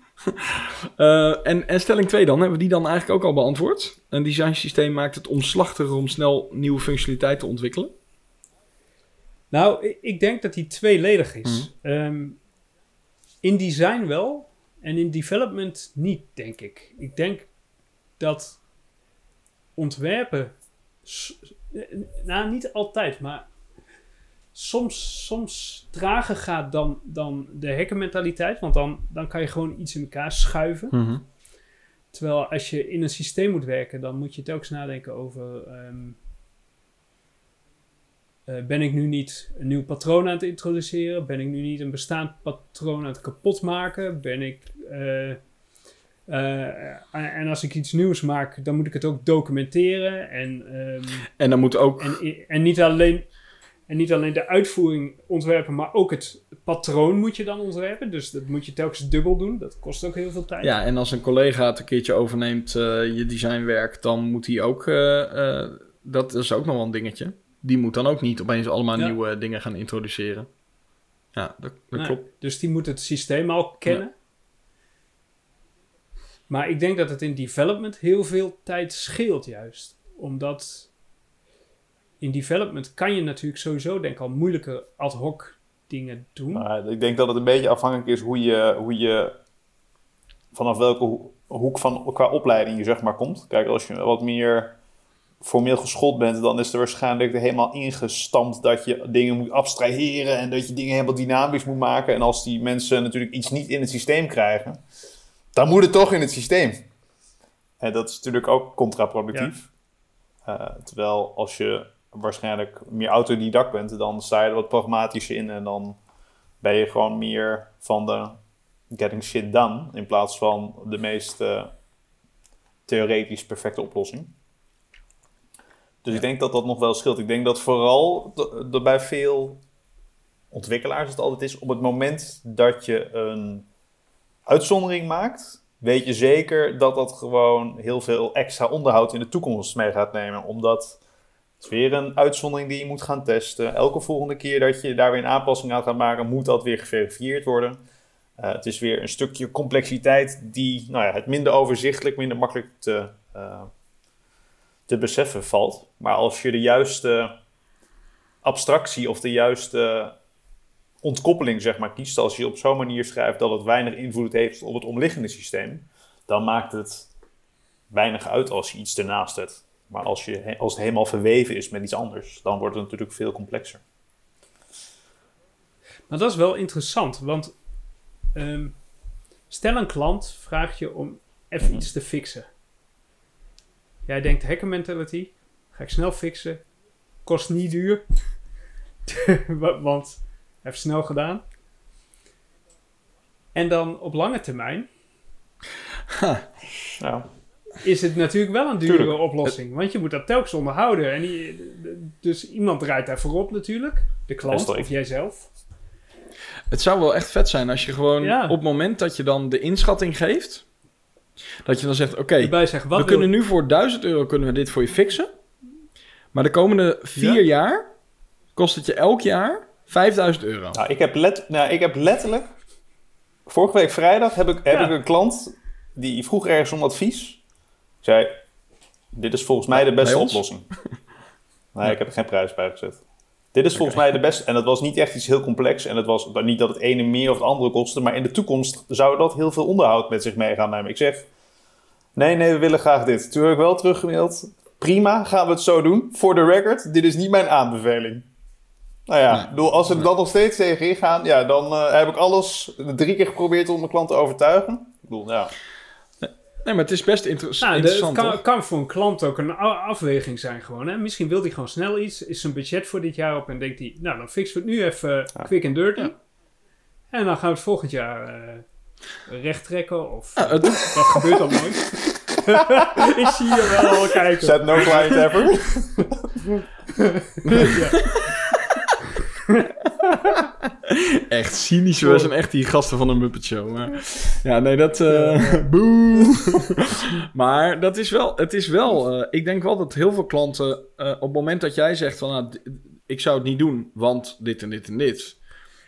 Eh, en, en stelling 2 dan, hebben we die dan eigenlijk ook al beantwoord? Een designsysteem maakt het omslachtiger om snel nieuwe functionaliteit te ontwikkelen. Nou, ik, denk dat die tweeledig is. Mhm. Ehm, in design wel en in development niet, denk ik. Ik denk dat ontwerpen, eh, nou niet altijd, maar soms, soms trager gaat dan, dan de hackermentaliteit. Want dan, dan kan je gewoon iets in elkaar schuiven. Terwijl als je in een systeem moet werken, dan moet je telkens nadenken over. ehm, eh, ben ik nu niet een nieuw patroon aan het introduceren? Ben ik nu niet een bestaand patroon aan het kapotmaken? Ben ik. eh, eh, en als ik iets nieuws maak, dan moet ik het ook documenteren. En, ehm, En dan moet ook... en, en, niet alleen, en niet alleen de uitvoering ontwerpen, maar ook het patroon moet je dan ontwerpen. Dus dat moet je telkens dubbel doen. Dat kost ook heel veel tijd. Ja, en als een collega het een keertje overneemt, eh, je designwerk, dan moet hij ook... eh, eh, dat is ook nog wel een dingetje. Die moet dan ook niet opeens allemaal Ja. nieuwe dingen gaan introduceren. Ja, dat, dat Nee, klopt. Dus die moet het systeem al kennen. Maar ik denk dat het in development heel veel tijd scheelt juist. Omdat in development kan je natuurlijk sowieso denk ik al moeilijke ad hoc dingen doen. Maar ik denk dat het een beetje afhankelijk is hoe je, hoe je vanaf welke ho- hoek van qua opleiding je zeg maar komt. Kijk, als je wat meer formeel geschoold bent, dan is er waarschijnlijk helemaal ingestampt dat je dingen moet abstraheren en dat je dingen helemaal dynamisch moet maken. En als die mensen natuurlijk iets niet in het systeem krijgen, dan moet het toch in het systeem. En dat is natuurlijk ook contraproductief. Eh, terwijl als je waarschijnlijk meer autodidact bent, dan sta je er wat pragmatischer in en dan ben je gewoon meer van de getting shit done in plaats van de meest eh, theoretisch perfecte oplossing. Dus ik denk dat dat nog wel scheelt. Ik denk dat vooral dat bij veel ontwikkelaars het altijd is op het moment dat je een uitzondering maakt, weet je zeker dat dat gewoon heel veel extra onderhoud in de toekomst mee gaat nemen. Omdat is weer een uitzondering die je moet gaan testen. Elke volgende keer dat je daar weer een aanpassing aan gaat maken, moet dat weer geverifieerd worden. Eh, het is weer een stukje complexiteit die nou ja, het minder overzichtelijk, minder makkelijk te, eh, te beseffen valt. Maar als je de juiste abstractie of de juiste ontkoppeling zeg maar, kiest, als je op zo'n manier schrijft dat het weinig invloed heeft op het omliggende systeem, dan maakt het weinig uit als je iets ernaast zet. Maar als, je, als het helemaal verweven is met iets anders, dan wordt het natuurlijk veel complexer. Maar dat is wel interessant, want ehm, stel een klant vraagt je om even Mhm. iets te fixen. Jij denkt hacker mentality, ga ik snel fixen, kost niet duur, [laughs] Wa- want heeft snel gedaan. En dan op lange termijn Ja. Is het natuurlijk wel een dure Tuurlijk. oplossing, want je moet dat telkens onderhouden. En die, dus iemand draait daar voorop natuurlijk, de klant of jijzelf. Het zou wel echt vet zijn als je gewoon Ja. op het moment dat je dan de inschatting geeft, dat je dan zegt: Oké, Erbij zeggen, wat we wil- kunnen nu voor 1000 euro kunnen we dit voor je fixen. Maar de komende vier Ja. jaar kost het je elk jaar 5000 euro. Nou, ik heb, let, nou, ik heb letterlijk. Vorige week vrijdag heb ik, heb Ja. ik een klant die vroeg ergens om advies. Ik zei: Dit is volgens mij de beste oplossing. [laughs] Nee, ik heb er geen prijs bij gezet. Dit is volgens mij de beste. En dat was niet echt iets heel complex. En het was niet dat het ene meer of het andere kostte. Maar in de toekomst zou dat heel veel onderhoud met zich mee gaan nemen. Ik zeg: Nee, nee, we willen graag dit. Toen heb ik wel teruggemaild. Prima, gaan we het zo doen. For the record, dit is niet mijn aanbeveling. Nou ja, Nee. als ze dan nog steeds tegen ingaan, ja, dan eh, heb ik alles drie keer geprobeerd om mijn klant te overtuigen. Ik bedoel, ja. Nee, maar het is best inter- Nou, de- het interessant. kan, kan voor een klant ook een afweging zijn gewoon. Hè? Misschien wil hij gewoon snel iets, is zijn budget voor dit jaar op en denkt hij, nou dan fixen we het nu even Ja. quick and dirty. Ja. En dan gaan we het volgend jaar eh recht trekken of Ja, het- dat gebeurt al nooit. [laughs] Ik zie je wel al kijken. Zet no client ever. [laughs] [laughs] Ja. [laughs] Echt cynisch. We zijn echt die gasten van de Muppet Show. Maar, ja, nee, dat... [laughs] boe. [laughs] maar dat is wel... Het is wel... eh, ik denk wel dat heel veel klanten... eh, op het moment dat jij zegt van... Nou, ik zou het niet doen, want dit en dit en dit.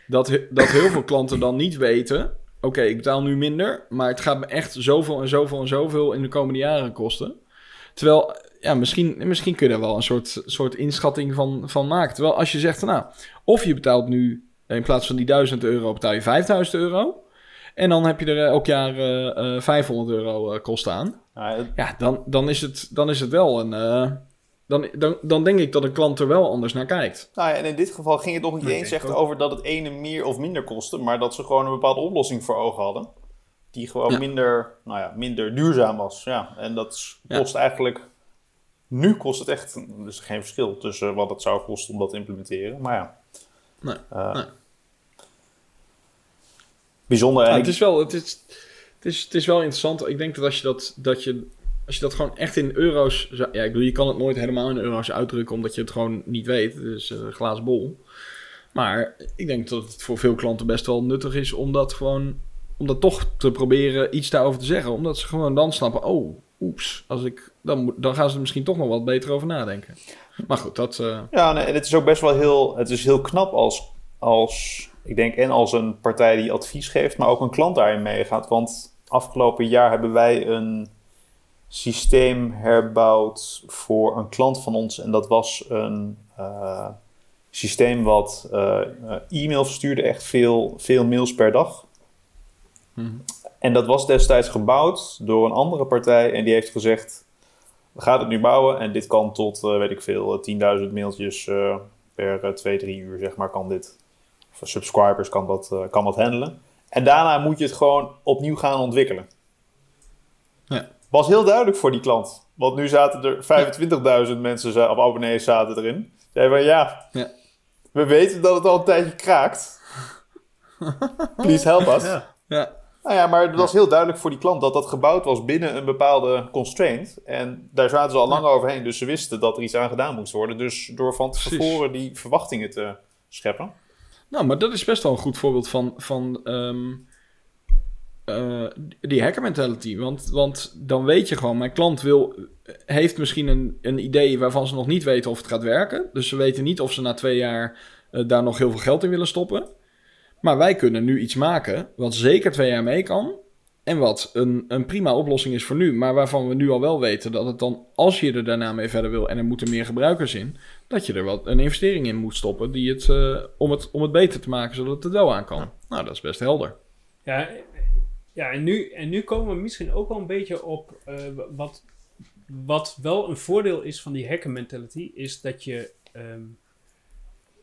Dat, dat heel veel klanten dan niet weten... Oké, ik betaal nu minder, maar het gaat me echt zoveel en zoveel en zoveel in de komende jaren kosten. Terwijl, ja, misschien, misschien kun je er wel een soort, soort inschatting van, van maken. Terwijl als je zegt, nou, of je betaalt nu in plaats van die 1000 euro betaal je 5000 euro. En dan heb je er eh, elk jaar eh, eh, 500 euro eh, kosten aan. Het- Ja, dan, dan, is, het, dan is het wel een. dan, dan, dan denk ik dat een klant er wel anders naar kijkt. nou ja, en in dit geval ging het nog niet Nee, eens echt over dat het ene meer of minder kostte, maar dat ze gewoon een bepaalde oplossing voor ogen hadden. Die gewoon Ja. minder, nou ja, minder duurzaam was. Ja, en dat Ja. kost eigenlijk. Nu kost het echt. Er is geen verschil tussen wat het zou kosten om dat te implementeren. Maar ja. Nee, Eh, nee. Bijzonder. Ja, het, is wel, het, is, het, is, het is wel interessant. Ik denk dat als je dat, dat, je, als je dat gewoon echt in euro's... Ja, ik bedoel, je kan het nooit helemaal in euro's uitdrukken... omdat je het gewoon niet weet. Het is een glazen bol. Maar ik denk dat het voor veel klanten best wel nuttig is... om dat gewoon... om dat toch te proberen iets daarover te zeggen. Omdat ze gewoon dan snappen... oh, oeps, als ik, dan, dan gaan ze er misschien toch nog wat beter over nadenken. Maar goed, dat... eh, Ja, nee, het is ook best wel heel, het is heel knap als, als, ik denk, en als een partij die advies geeft, maar ook een klant daarin meegaat. Want afgelopen jaar hebben wij een systeem herbouwd voor een klant van ons. En dat was een eh, systeem wat eh, e-mail verstuurde, echt veel, veel mails per dag. En dat was destijds gebouwd door een andere partij en die heeft gezegd, we gaan het nu bouwen en dit kan tot, eh, weet ik veel, eh, 10.000 mailtjes eh, per eh, twee, drie uur, zeg maar, kan dit. Of subscribers kan dat, eh, kan dat handelen. En daarna moet je het gewoon opnieuw gaan ontwikkelen. Ja. Was heel duidelijk voor die klant. Want nu zaten er 25.000 mensen, of abonnees zaten erin. Zeiden van, ja, Ja. we weten dat het al een tijdje kraakt. [laughs] Please help us. Ja. Nou ja, maar het was heel duidelijk voor die klant dat dat gebouwd was binnen een bepaalde constraint. En daar zaten ze al lang overheen, dus ze wisten dat er iets aan gedaan moest worden. Dus door van Precies. tevoren die verwachtingen te scheppen. Nou, maar dat is best wel een goed voorbeeld van, van ehm, eh, die hacker mentality. Want, want dan weet je gewoon, mijn klant wil, heeft misschien een, een idee waarvan ze nog niet weten of het gaat werken. Dus ze weten niet of ze na twee jaar eh, daar nog heel veel geld in willen stoppen. Maar wij kunnen nu iets maken wat zeker twee jaar mee kan. en wat een, een prima oplossing is voor nu, maar waarvan we nu al wel weten dat het dan, als je er daarna mee verder wil en er moeten meer gebruikers in, dat je er wat een investering in moet stoppen die het, eh, om, het, om het beter te maken, zodat het er wel aan kan. Nou, dat is best helder. Ja, ja en, nu, en nu komen we misschien ook wel een beetje op eh, wat, wat wel een voordeel is van die hacker mentality, is dat je, ehm,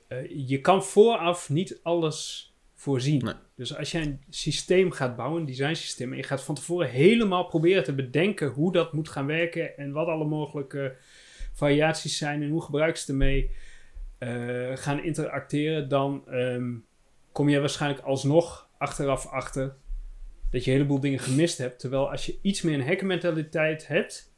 eh, je kan vooraf niet alles voorzien. Nee. Dus als jij een systeem gaat bouwen, een design systeem, en je gaat van tevoren helemaal proberen te bedenken hoe dat moet gaan werken en wat alle mogelijke variaties zijn en hoe gebruikers ermee eh, gaan interacteren, dan ehm, kom je waarschijnlijk alsnog achteraf achter dat je een heleboel dingen gemist hebt. Terwijl als je iets meer een hackermentaliteit hebt,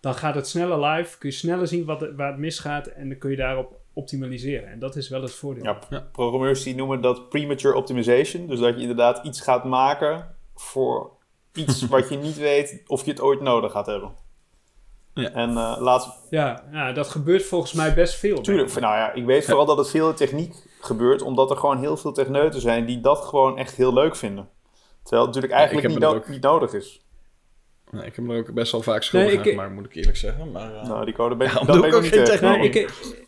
dan gaat het sneller live, kun je sneller zien wat, waar het misgaat en dan kun je daarop optimaliseren. En dat is wel het voordeel. Ja, Ja. programmeurs die noemen dat premature optimization. Dus dat je inderdaad iets gaat maken voor iets [laughs] wat je niet weet of je het ooit nodig gaat hebben. Ja. En eh laatst, Ja, ja, dat gebeurt volgens mij best veel. tuurlijk, nou ja, ik weet vooral dat het veel in techniek gebeurt, omdat er gewoon heel veel techneuten zijn die dat gewoon echt heel leuk vinden. Terwijl het natuurlijk eigenlijk niet, heb no- het ook. niet nodig is. Nou, ik heb me er ook best wel vaak schuldig Nee, aan gemaakt, moet ik eerlijk zeggen. Maar, eh, Nou, die code ben, Ja, dat doe ben ik ook niet geen techniek. Nee, ik,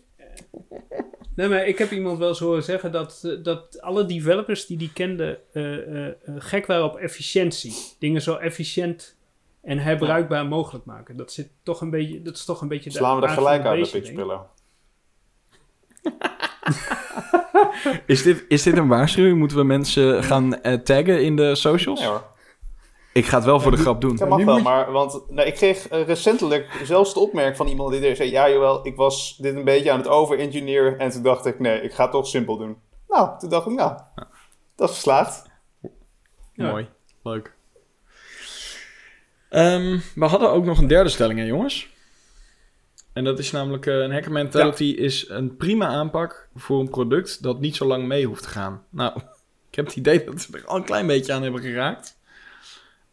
[laughs] nee, maar ik heb iemand wel eens horen zeggen dat, eh, dat alle developers die die kenden eh, eh, gek waren op efficiëntie. Dingen zo efficiënt en herbruikbaar mogelijk maken. Dat, zit toch een beetje, dat is toch een beetje... de Slaan we er gelijk uit denk ik. pitchpillen. is, dit, is dit een waarschuwing? Moeten we mensen gaan taggen in de socials? Nee hoor. Ik ga het wel voor de grap doen. Dat mag nu wel, maar want nou, ik kreeg eh, recentelijk zelfs de opmerking van iemand die zei: Ja, jawel, ik was dit een beetje aan het over-engineeren. En toen dacht ik: Nee, ik ga het toch simpel doen. Nou, toen dacht ik: Nou, dat is geslaagd. Ja. Mooi, leuk. Ehm, we hadden ook nog een derde stelling, hè, jongens. En dat is namelijk eh, een hacker mentality is een prima aanpak voor een product dat niet zo lang mee hoeft te gaan. Nou, [laughs] ik heb het idee dat we er al een klein beetje aan hebben geraakt.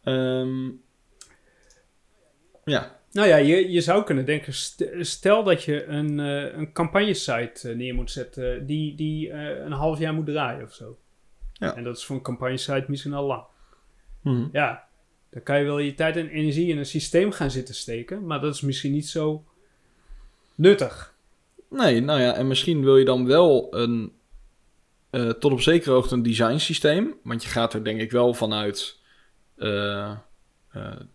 Ehm, ja, Nou ja, je, je zou kunnen denken, st- stel dat je een, eh een campagnesite eh, neer moet zetten die, die eh, een half jaar moet draaien of zo. Ja. En dat is voor een campagnesite misschien al lang. Mhm. Ja, dan kan je wel je tijd en energie in een systeem gaan zitten steken, maar dat is misschien niet zo nuttig. Nee, nou ja, en misschien wil je dan wel een, tot op zekere hoogte een design systeem. Want je gaat er denk ik wel vanuit, eh,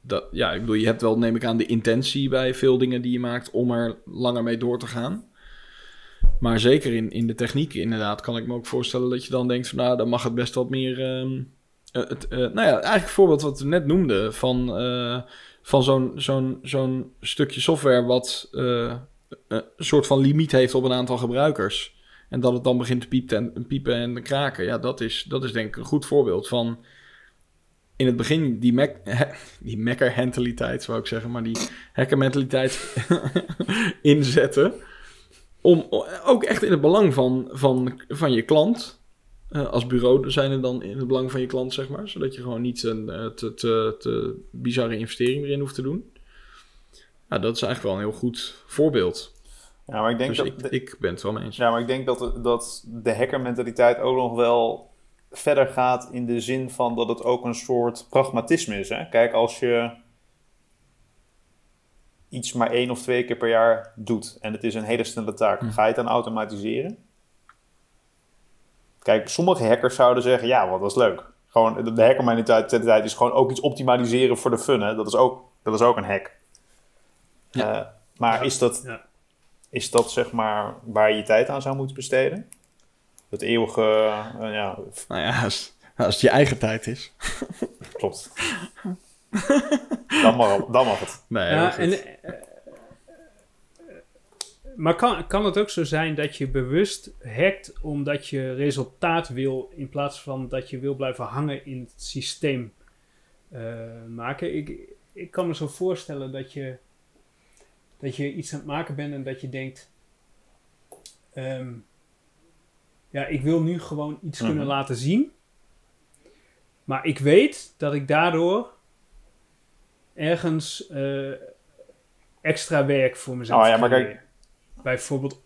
eh, ja, ik bedoel, je hebt wel, neem ik aan, de intentie bij veel dingen die je maakt om er langer mee door te gaan. Maar zeker in, in de techniek inderdaad kan ik me ook voorstellen dat je dan denkt van, nou, dan mag het best wat meer... ehm, eh, het, nou ja, eigenlijk het voorbeeld wat we net noemden van, van zo'n zo'n zo'n stukje software wat... een soort van limiet heeft op een aantal gebruikers. En dat het dan begint te piepen en, piepen en kraken. Ja, dat is, dat is denk ik een goed voorbeeld van... In het begin die, Mac, die Macker-mentaliteit, zou ik zeggen... maar die hacker-mentaliteit [laughs] inzetten... om ook echt in het belang van, van, van je klant... eh, als bureau zijn er dan in het belang van je klant, zeg maar. Zodat je gewoon niet een eh, te, te, te bizarre investering erin hoeft te doen. Ja, dat is eigenlijk wel een heel goed voorbeeld. Ja, maar ik denk Dus dat. ik, ik ben het wel mee eens. Ja, maar ik denk dat, dat de hacker-mentaliteit ook nog wel verder gaat in de zin van dat het ook een soort pragmatisme is. Hè? Kijk, als je iets maar één of twee keer per jaar doet en het is een hele snelle taak, Hm. ga je het dan automatiseren? Kijk, sommige hackers zouden zeggen, ja, wat dat is leuk. Gewoon, de- hacker-mentaliteit is gewoon ook iets optimaliseren voor de fun. Hè? Dat, is ook, dat is ook een hack. Ja. Eh, maar Ja. is dat Ja. is dat zeg maar waar je je tijd aan zou moeten besteden? Het eeuwige, eh, ja, Nou ja, als, als het je eigen tijd is. [laughs] klopt. dan, mag, dan mag het. Nee, Ja, en, eh, maar kan, kan het ook zo zijn dat je bewust hackt omdat je resultaat wil in plaats van dat je wil blijven hangen in het systeem eh, maken? Ik, ik kan me zo voorstellen dat je, dat je iets aan het maken bent en dat je denkt: ehm, ja, ik wil nu gewoon iets Mhm. kunnen laten zien, maar ik weet dat ik daardoor ergens eh, extra werk voor mezelf Oh ja, maar kijk-. Bijvoorbeeld,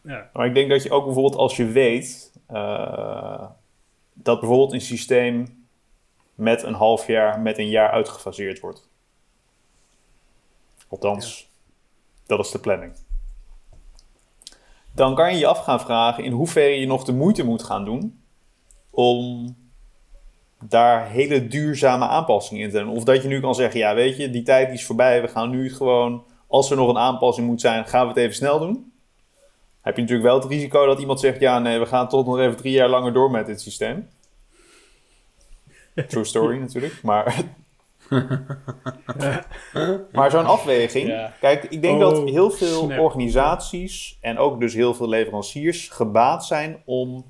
ja, Maar ik denk dat je ook bijvoorbeeld als je weet eh, dat bijvoorbeeld een systeem met een half jaar, met een jaar uitgefaseerd wordt. Althans, dat is de planning. Dan kan je je af gaan vragen in hoeverre je nog de moeite moet gaan doen om daar hele duurzame aanpassingen in te doen. Of dat je nu kan zeggen, ja weet je, die tijd is voorbij, we gaan nu gewoon, als er nog een aanpassing moet zijn, gaan we het even snel doen. Heb je natuurlijk wel het risico dat iemand zegt, ja nee, we gaan tot nog even drie jaar langer door met dit systeem. True story [laughs] natuurlijk, maar... [laughs] maar zo'n afweging, Ja. kijk, ik denk Oh, dat heel veel snap. organisaties en ook dus heel veel leveranciers gebaat zijn om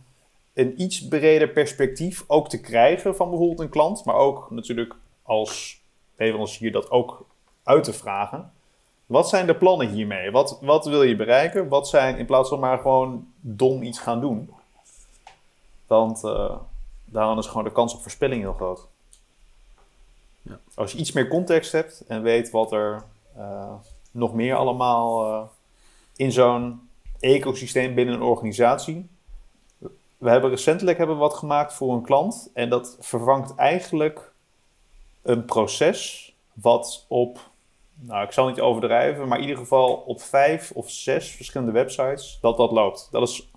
een iets breder perspectief ook te krijgen van bijvoorbeeld een klant, maar ook natuurlijk als leverancier dat ook uit te vragen. Wat zijn de plannen hiermee? Wat, wat wil je bereiken? Wat zijn, in plaats van maar gewoon dom iets gaan doen. Want eh daaraan is gewoon de kans op verspilling heel groot. Ja. Als je iets meer context hebt en weet wat er eh, nog meer allemaal eh, in zo'n ecosysteem binnen een organisatie. We hebben recentelijk hebben wat gemaakt voor een klant en dat vervangt eigenlijk een proces wat op, nou ik zal niet overdrijven, maar in ieder geval op vijf of zes verschillende websites dat dat loopt. Dat is,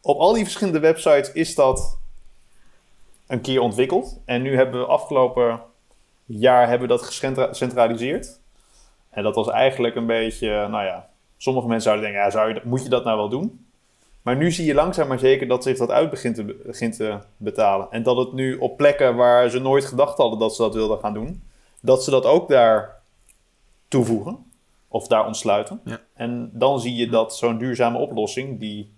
op al die verschillende websites is dat een keer ontwikkeld en nu hebben we afgelopen jaar hebben we dat gecentraliseerd. En dat was eigenlijk een beetje, nou ja, sommige mensen zouden denken, ja, zou je, moet je dat nou wel doen? Maar nu zie je langzaam maar zeker dat zich dat uit begint te, begint te betalen. En dat het nu op plekken waar ze nooit gedacht hadden dat ze dat wilden gaan doen, dat ze dat ook daar toevoegen of daar ontsluiten. Ja. En dan zie je dat zo'n duurzame oplossing, die,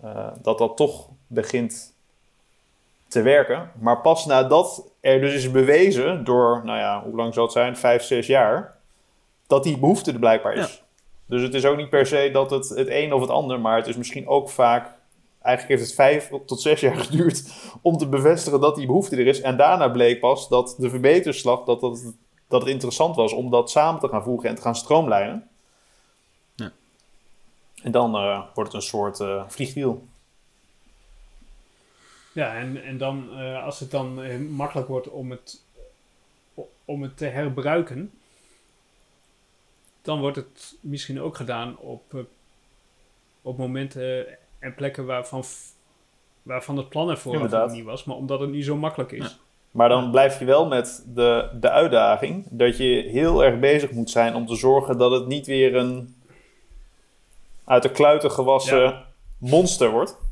eh, dat dat toch begint te werken. Maar pas nadat er dus is bewezen door, nou ja, hoe lang zal het zijn? Vijf, zes jaar, dat die behoefte er blijkbaar is. Dus het is ook niet per se dat het het een of het ander, maar het is misschien ook vaak. Eigenlijk heeft het vijf tot zes jaar [laughs] geduurd om te bevestigen dat die behoefte er is. En daarna bleek pas dat de verbeterslag, dat, dat, dat het interessant was om dat samen te gaan voegen en te gaan stroomlijnen. Ja. En dan eh, wordt het een soort eh, vliegwiel. Ja, en, en dan eh, als het dan eh, makkelijk wordt om het, om het te herbruiken, dan wordt het misschien ook gedaan op, eh, op momenten en plekken waarvan, waarvan het plan er Inderdaad. nog niet was, maar omdat het nu zo makkelijk is. Ja. Maar dan blijf je wel met de, de uitdaging dat je heel erg bezig moet zijn om te zorgen dat het niet weer een uit de kluiten gewassen Ja. monster wordt.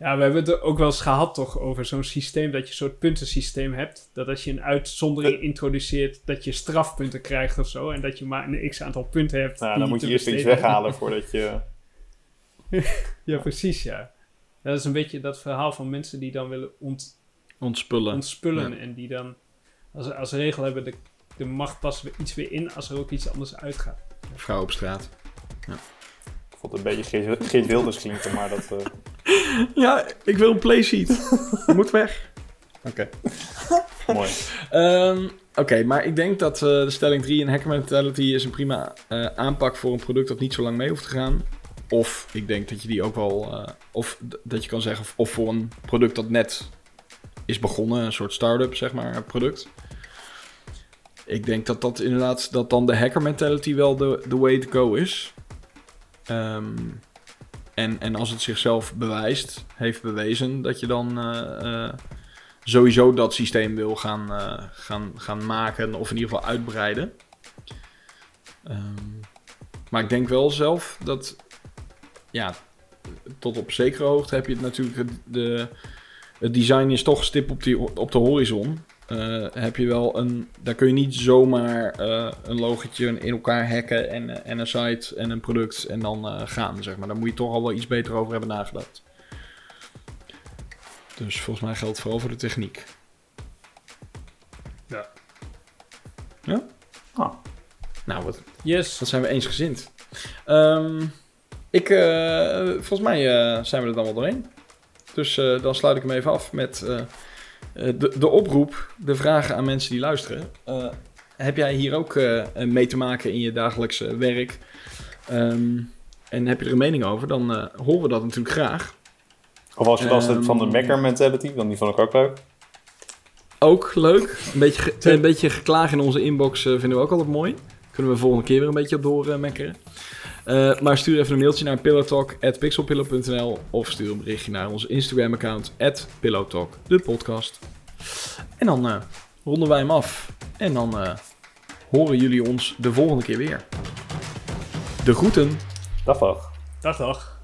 Ja, we hebben het er ook wel eens gehad toch over zo'n systeem dat je een soort puntensysteem hebt. Dat als je een uitzondering introduceert, dat je strafpunten krijgt of zo. En dat je maar een x aantal punten hebt. Nou, die dan moet je eerst iets weghalen [laughs] voordat je. Ja, precies, ja. Dat is een beetje dat verhaal van mensen die dan willen ont, Ontspullen. ontspullen. En die dan als, als regel hebben, de, de macht passen we iets weer in als er ook iets anders uitgaat. Vrouw op straat. Ik vond het een beetje Geert, Geert Wilders klinken, maar dat. eh, [laughs] Ja, ik wil een playseat. Moet weg. Oké. [laughs] mooi. Ehm, Oké, maar ik denk dat eh, de stelling 3 in Hacker Mentality is een prima eh, aanpak voor een product dat niet zo lang mee hoeft te gaan. Of ik denk dat je die ook wel, eh, of dat je kan zeggen, of, of voor een product dat net is begonnen, een soort start-up zeg maar, product. Ik denk dat dat inderdaad, dat dan de hacker mentality wel de, de way to go is. Ehm, en, en als het zichzelf bewijst, heeft bewezen dat je dan eh, eh, sowieso dat systeem wil gaan, eh, gaan, gaan maken of in ieder geval uitbreiden. Ehm, maar ik denk wel zelf dat, ja, tot op zekere hoogte heb je het natuurlijk, de, het design is toch stip op, op de horizon. Eh, heb je wel een, daar kun je niet zomaar eh, een logotje in elkaar hacken en, eh, en een site en een product en dan eh, gaan, zeg maar. Daar moet je toch al wel iets beter over hebben nagedacht. Dus volgens mij geldt vooral voor de techniek. Ja. Ja? Ah. Nou, wat, Yes. wat zijn we eensgezind. Ehm ik, eh, volgens mij eh, zijn we er dan wel doorheen. Dus eh, dan sluit ik hem even af met de, de oproep, de vragen aan mensen die luisteren. Eh, heb jij hier ook eh, mee te maken in je dagelijkse werk? Ehm, en heb je er een mening over? Dan eh, horen we dat natuurlijk graag. Of als je dan Ehm. van de Macker mentality, dan die vond ik ook leuk. Ook leuk. Een beetje, een beetje geklaag in onze inbox eh, vinden we ook altijd mooi. Kunnen we volgende keer weer een beetje op doormekkeren. Eh maar stuur even een mailtje naar pillowtalk.pixelpillow.nl of stuur een berichtje naar ons Instagram-account pillowtalk, de podcast. En dan eh, ronden wij hem af. En dan eh, horen jullie ons de volgende keer weer. De groeten. Dag, dag. Dag, dag.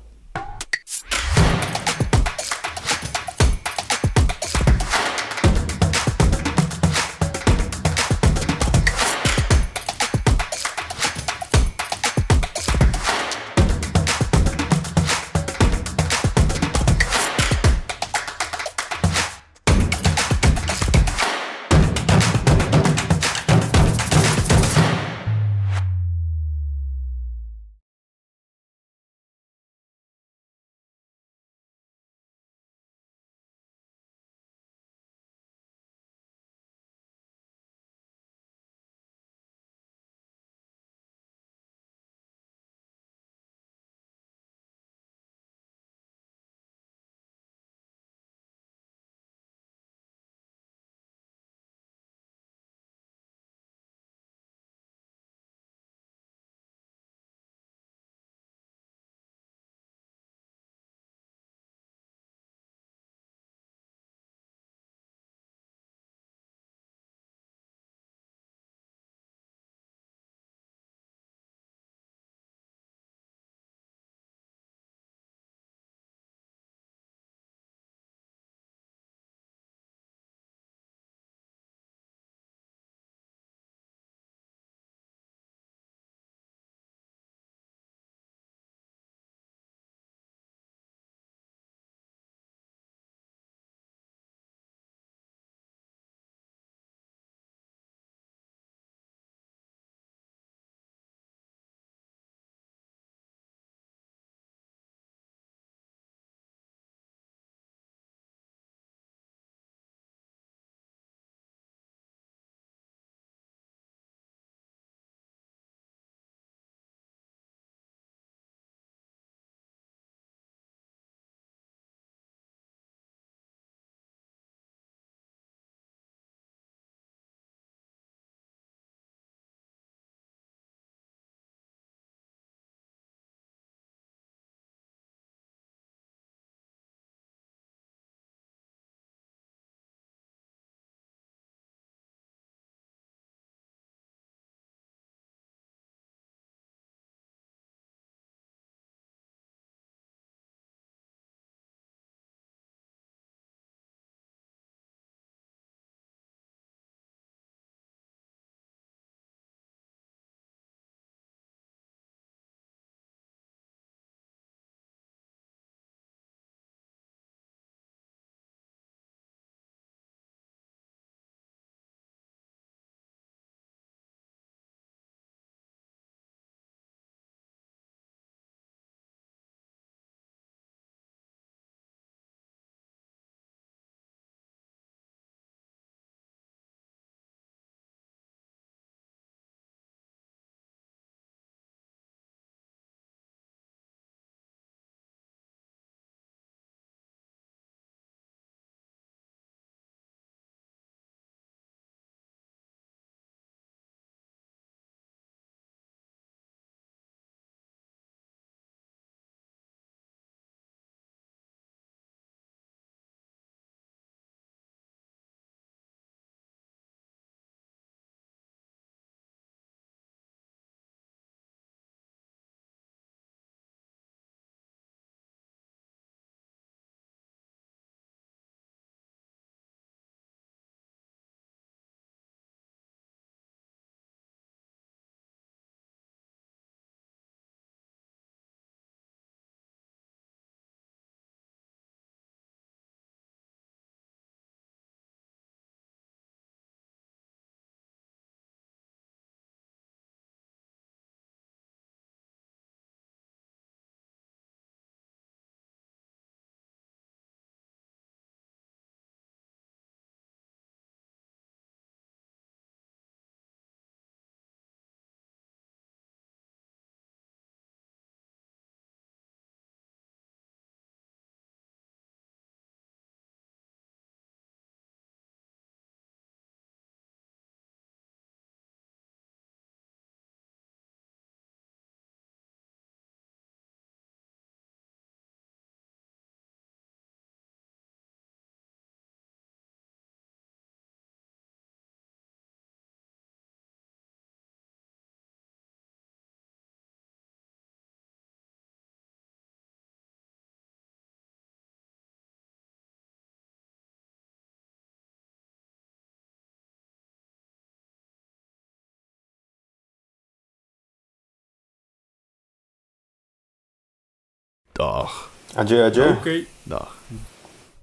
Dag. Adieu, adieu. Oké. Dag.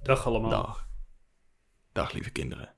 Dag allemaal. Dag. Dag, lieve kinderen.